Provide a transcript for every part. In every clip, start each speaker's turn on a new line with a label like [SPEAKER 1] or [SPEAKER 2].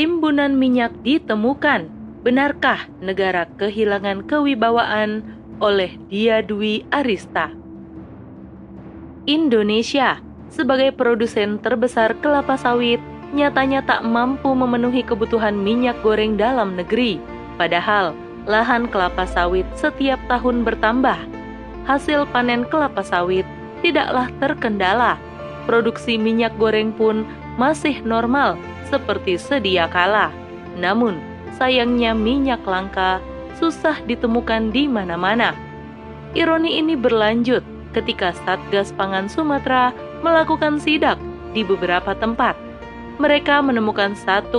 [SPEAKER 1] Timbunan minyak ditemukan. Benarkah negara kehilangan kewibawaan oleh Dia Dwi Arista? Indonesia sebagai produsen terbesar kelapa sawit nyatanya tak mampu memenuhi kebutuhan minyak goreng dalam negeri. Padahal lahan kelapa sawit setiap tahun bertambah. Hasil panen kelapa sawit tidaklah terkendala. Produksi minyak goreng pun masih normal seperti sedia kala. Namun, sayangnya minyak langka susah ditemukan di mana-mana. Ironi ini berlanjut ketika Satgas Pangan Sumatera melakukan sidak di beberapa tempat. Mereka menemukan 1,1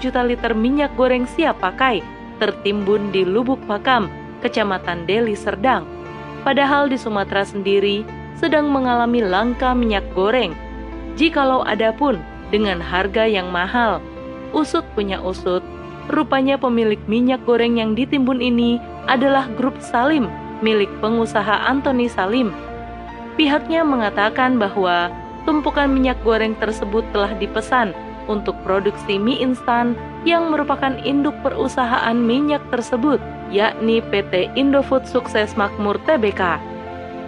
[SPEAKER 1] juta liter minyak goreng siap pakai tertimbun di Lubuk Pakam, Kecamatan Deli Serdang. Padahal di Sumatera sendiri sedang mengalami langka minyak goreng. Jikalau ada pun dengan harga yang mahal, usut punya usut, rupanya pemilik minyak goreng yang ditimbun ini adalah grup Salim milik pengusaha Anthony Salim. Pihaknya mengatakan bahwa tumpukan minyak goreng tersebut telah dipesan untuk produksi mie instan yang merupakan induk perusahaan minyak tersebut, yakni PT Indofood Sukses Makmur Tbk.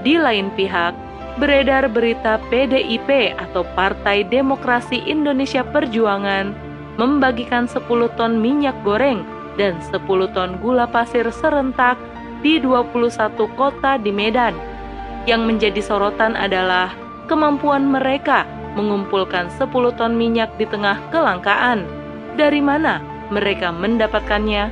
[SPEAKER 1] Di lain pihak, beredar berita PDIP atau Partai Demokrasi Indonesia Perjuangan membagikan 10 ton minyak goreng dan 10 ton gula pasir serentak di 21 kota di Medan. Yang menjadi sorotan adalah kemampuan mereka mengumpulkan 10 ton minyak di tengah kelangkaan. Dari mana mereka mendapatkannya?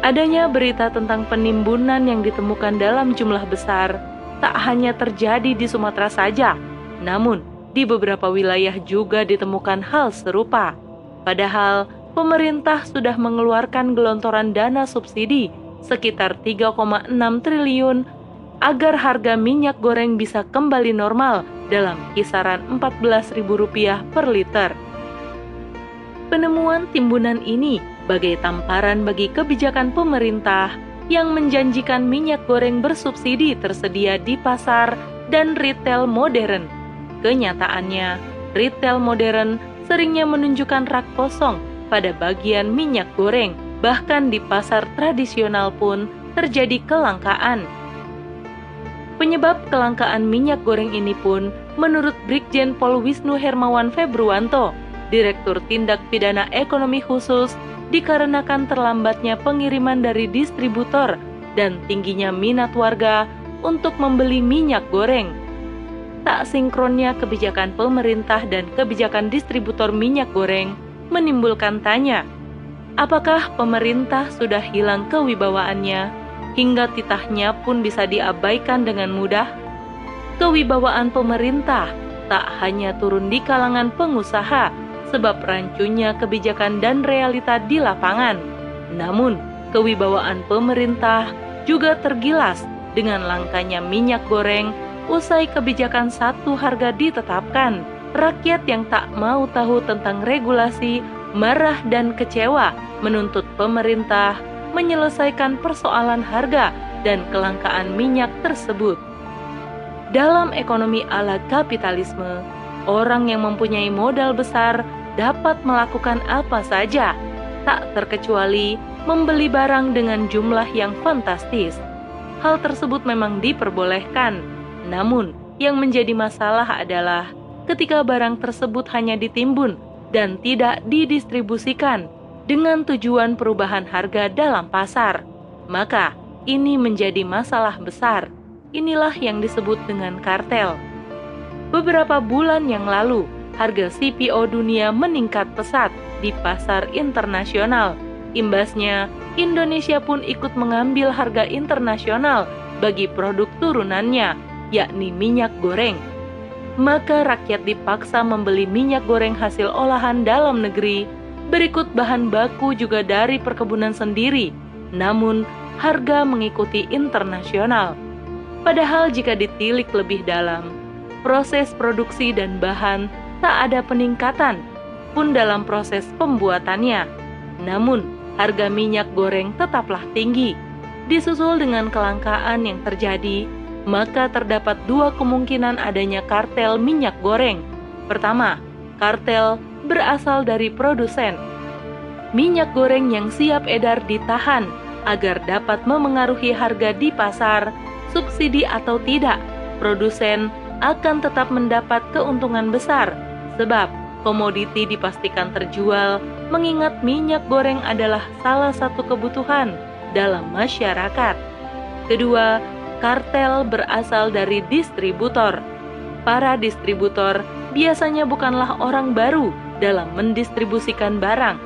[SPEAKER 1] Adanya berita tentang penimbunan yang ditemukan dalam jumlah besar tak hanya terjadi di Sumatera saja, namun di beberapa wilayah juga ditemukan hal serupa. Padahal pemerintah sudah mengeluarkan gelontoran dana subsidi sekitar 3,6 triliun agar harga minyak goreng bisa kembali normal dalam kisaran Rp14.000 per liter. Penemuan timbunan ini bagai tamparan bagi kebijakan pemerintah yang menjanjikan minyak goreng bersubsidi tersedia di pasar dan retail modern. Kenyataannya, retail modern seringnya menunjukkan rak kosong pada bagian minyak goreng, bahkan di pasar tradisional pun terjadi kelangkaan. Penyebab kelangkaan minyak goreng ini pun menurut Brigjen Pol Wisnu Hermawan Februanto, Direktur Tindak Pidana Ekonomi Khusus dikarenakan terlambatnya pengiriman dari distributor dan tingginya minat warga untuk membeli minyak goreng. Tak sinkronnya kebijakan pemerintah dan kebijakan distributor minyak goreng menimbulkan tanya, apakah pemerintah sudah hilang kewibawaannya hingga titahnya pun bisa diabaikan dengan mudah? Kewibawaan pemerintah tak hanya turun di kalangan pengusaha, sebab rancunya kebijakan dan realita di lapangan. Namun, kewibawaan pemerintah juga tergilas dengan langkanya minyak goreng usai kebijakan satu harga ditetapkan. Rakyat yang tak mau tahu tentang regulasi marah dan kecewa menuntut pemerintah menyelesaikan persoalan harga dan kelangkaan minyak tersebut. Dalam ekonomi ala kapitalisme, orang yang mempunyai modal besar dapat melakukan apa saja, tak terkecuali membeli barang dengan jumlah yang fantastis. Hal tersebut memang diperbolehkan, namun yang menjadi masalah adalah ketika barang tersebut hanya ditimbun dan tidak didistribusikan dengan tujuan perubahan harga dalam pasar, maka ini menjadi masalah besar. Inilah yang disebut dengan kartel. Beberapa bulan yang lalu, harga CPO dunia meningkat pesat di pasar internasional. Imbasnya, Indonesia pun ikut mengambil harga internasional bagi produk turunannya, yakni minyak goreng. Maka rakyat dipaksa membeli minyak goreng hasil olahan dalam negeri, berikut bahan baku juga dari perkebunan sendiri, namun harga mengikuti internasional. Padahal jika ditilik lebih dalam, proses produksi dan bahan tak ada peningkatan pun dalam proses pembuatannya. Namun, harga minyak goreng tetaplah tinggi. Disusul dengan kelangkaan yang terjadi, maka terdapat dua kemungkinan adanya kartel minyak goreng. Pertama, kartel berasal dari produsen. Minyak goreng yang siap edar ditahan agar dapat memengaruhi harga di pasar, subsidi atau tidak, produsen akan tetap mendapat keuntungan besar sebab komoditi dipastikan terjual mengingat minyak goreng adalah salah satu kebutuhan dalam masyarakat. Kedua, kartel berasal dari distributor. Para distributor biasanya bukanlah orang baru dalam mendistribusikan barang.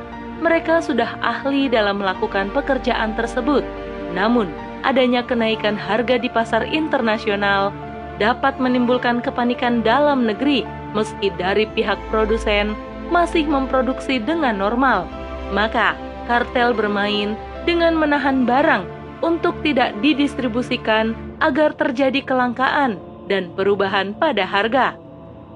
[SPEAKER 1] Mereka sudah ahli dalam melakukan pekerjaan tersebut. Namun, adanya kenaikan harga di pasar internasional dapat menimbulkan kepanikan dalam negeri meski dari pihak produsen masih memproduksi dengan normal. Maka, kartel bermain dengan menahan barang untuk tidak didistribusikan agar terjadi kelangkaan dan perubahan pada harga.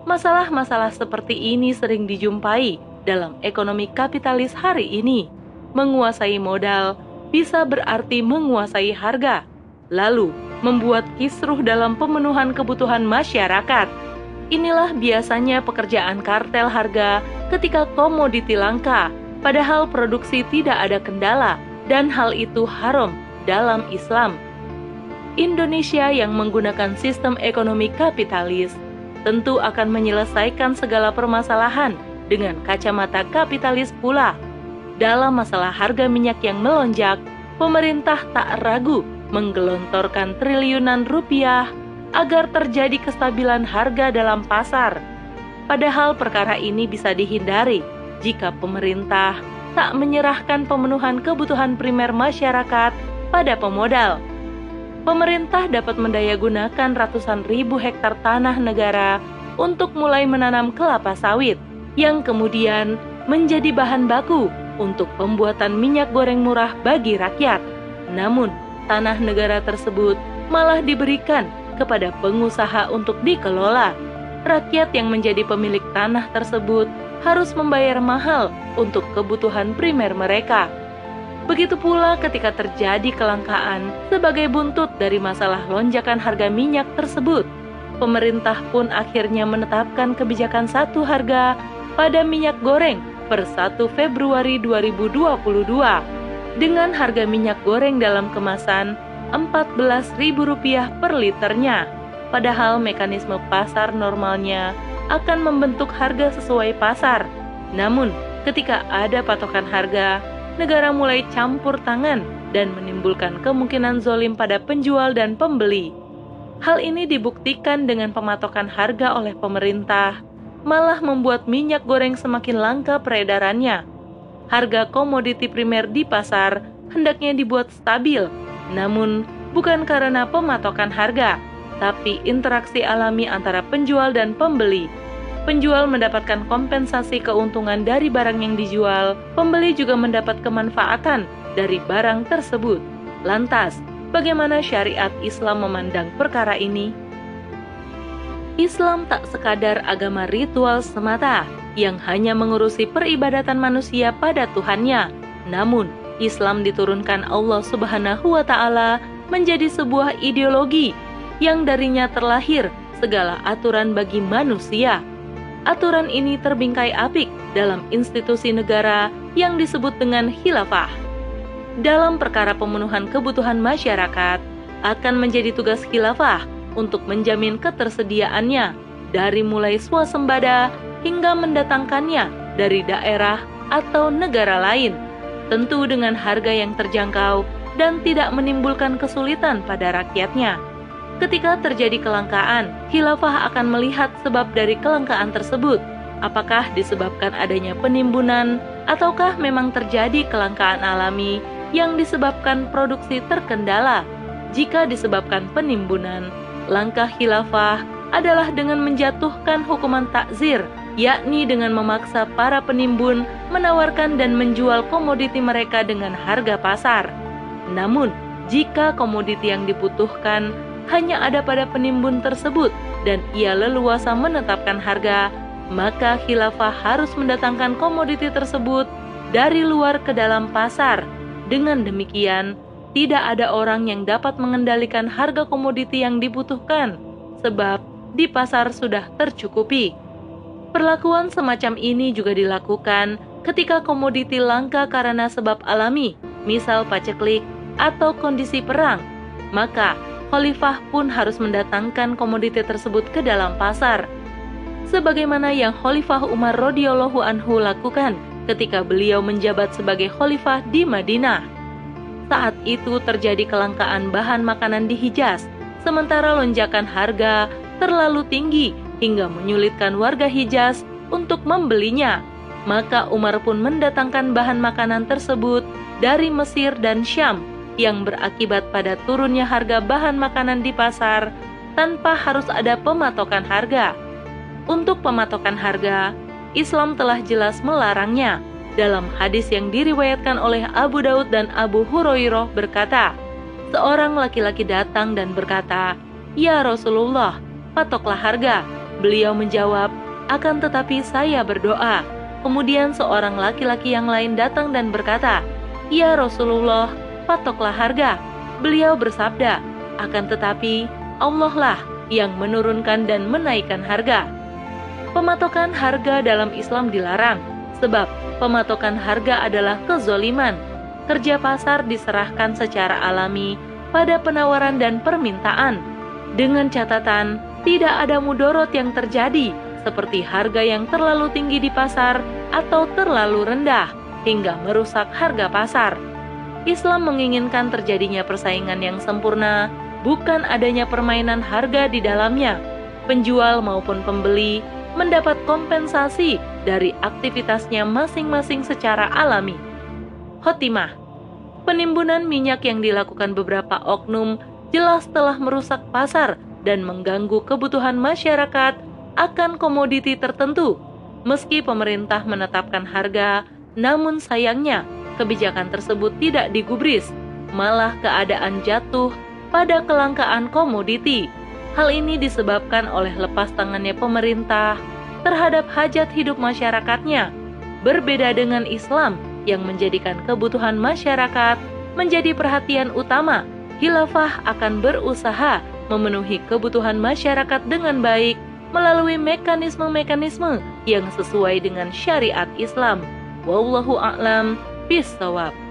[SPEAKER 1] Masalah-masalah seperti ini sering dijumpai dalam ekonomi kapitalis hari ini. Menguasai modal bisa berarti menguasai harga, lalu membuat kisruh dalam pemenuhan kebutuhan masyarakat. Inilah biasanya pekerjaan kartel harga ketika komoditi langka, padahal produksi tidak ada kendala, dan hal itu haram dalam Islam. Indonesia yang menggunakan sistem ekonomi kapitalis tentu akan menyelesaikan segala permasalahan dengan kacamata kapitalis pula. Dalam masalah harga minyak yang melonjak, pemerintah tak ragu menggelontorkan triliunan rupiah agar terjadi kestabilan harga dalam pasar. Padahal perkara ini bisa dihindari jika pemerintah tak menyerahkan pemenuhan kebutuhan primer masyarakat pada pemodal pemerintah dapat mendayagunakan ratusan ribu hektar tanah negara untuk mulai menanam kelapa sawit, yang kemudian menjadi bahan baku untuk pembuatan minyak goreng murah bagi rakyat. Namun, tanah negara tersebut malah diberikan kepada pengusaha untuk dikelola. Rakyat yang menjadi pemilik tanah tersebut harus membayar mahal untuk kebutuhan primer mereka Begitu pula ketika terjadi kelangkaan sebagai buntut dari masalah lonjakan harga minyak tersebut. Pemerintah pun akhirnya menetapkan kebijakan satu harga pada minyak goreng per 1 Februari 2022 dengan harga minyak goreng dalam kemasan Rp14.000 per liternya. Padahal mekanisme pasar normalnya akan membentuk harga sesuai pasar. Namun, ketika ada patokan harga, negara mulai campur tangan dan menimbulkan kemungkinan zolim pada penjual dan pembeli. Hal ini dibuktikan dengan pematokan harga oleh pemerintah, malah membuat minyak goreng semakin langka peredarannya. Harga komoditi primer di pasar hendaknya dibuat stabil, namun bukan karena pematokan harga, tapi interaksi alami antara penjual dan pembeli penjual mendapatkan kompensasi keuntungan dari barang yang dijual, pembeli juga mendapat kemanfaatan dari barang tersebut. Lantas, bagaimana syariat Islam memandang perkara ini? Islam tak sekadar agama ritual semata yang hanya mengurusi peribadatan manusia pada Tuhannya. Namun, Islam diturunkan Allah Subhanahu wa taala menjadi sebuah ideologi yang darinya terlahir segala aturan bagi manusia aturan ini terbingkai apik dalam institusi negara yang disebut dengan khilafah. Dalam perkara pemenuhan kebutuhan masyarakat, akan menjadi tugas khilafah untuk menjamin ketersediaannya dari mulai swasembada hingga mendatangkannya dari daerah atau negara lain, tentu dengan harga yang terjangkau dan tidak menimbulkan kesulitan pada rakyatnya. Ketika terjadi kelangkaan, khilafah akan melihat sebab dari kelangkaan tersebut. Apakah disebabkan adanya penimbunan, ataukah memang terjadi kelangkaan alami yang disebabkan produksi terkendala? Jika disebabkan penimbunan, langkah khilafah adalah dengan menjatuhkan hukuman takzir, yakni dengan memaksa para penimbun menawarkan dan menjual komoditi mereka dengan harga pasar. Namun, jika komoditi yang dibutuhkan hanya ada pada penimbun tersebut dan ia leluasa menetapkan harga, maka khilafah harus mendatangkan komoditi tersebut dari luar ke dalam pasar. Dengan demikian, tidak ada orang yang dapat mengendalikan harga komoditi yang dibutuhkan, sebab di pasar sudah tercukupi. Perlakuan semacam ini juga dilakukan ketika komoditi langka karena sebab alami, misal paceklik atau kondisi perang. Maka, khalifah pun harus mendatangkan komoditi tersebut ke dalam pasar. Sebagaimana yang Khalifah Umar radhiyallahu anhu lakukan ketika beliau menjabat sebagai khalifah di Madinah. Saat itu terjadi kelangkaan bahan makanan di Hijaz, sementara lonjakan harga terlalu tinggi hingga menyulitkan warga Hijaz untuk membelinya. Maka Umar pun mendatangkan bahan makanan tersebut dari Mesir dan Syam yang berakibat pada turunnya harga bahan makanan di pasar tanpa harus ada pematokan harga. Untuk pematokan harga, Islam telah jelas melarangnya. Dalam hadis yang diriwayatkan oleh Abu Daud dan Abu Hurairah berkata, seorang laki-laki datang dan berkata, "Ya Rasulullah, patoklah harga." Beliau menjawab, "Akan tetapi saya berdoa." Kemudian seorang laki-laki yang lain datang dan berkata, "Ya Rasulullah, patoklah harga." Beliau bersabda, "Akan tetapi Allah lah yang menurunkan dan menaikkan harga." Pematokan harga dalam Islam dilarang, sebab pematokan harga adalah kezoliman. Kerja pasar diserahkan secara alami pada penawaran dan permintaan, dengan catatan tidak ada mudorot yang terjadi, seperti harga yang terlalu tinggi di pasar atau terlalu rendah, hingga merusak harga pasar. Islam menginginkan terjadinya persaingan yang sempurna, bukan adanya permainan harga di dalamnya. Penjual maupun pembeli mendapat kompensasi dari aktivitasnya masing-masing secara alami. Khotimah Penimbunan minyak yang dilakukan beberapa oknum jelas telah merusak pasar dan mengganggu kebutuhan masyarakat akan komoditi tertentu. Meski pemerintah menetapkan harga, namun sayangnya kebijakan tersebut tidak digubris, malah keadaan jatuh pada kelangkaan komoditi Hal ini disebabkan oleh lepas tangannya pemerintah terhadap hajat hidup masyarakatnya. Berbeda dengan Islam yang menjadikan kebutuhan masyarakat menjadi perhatian utama, khilafah akan berusaha memenuhi kebutuhan masyarakat dengan baik melalui mekanisme-mekanisme yang sesuai dengan syariat Islam. Wallahu a'lam bishawab.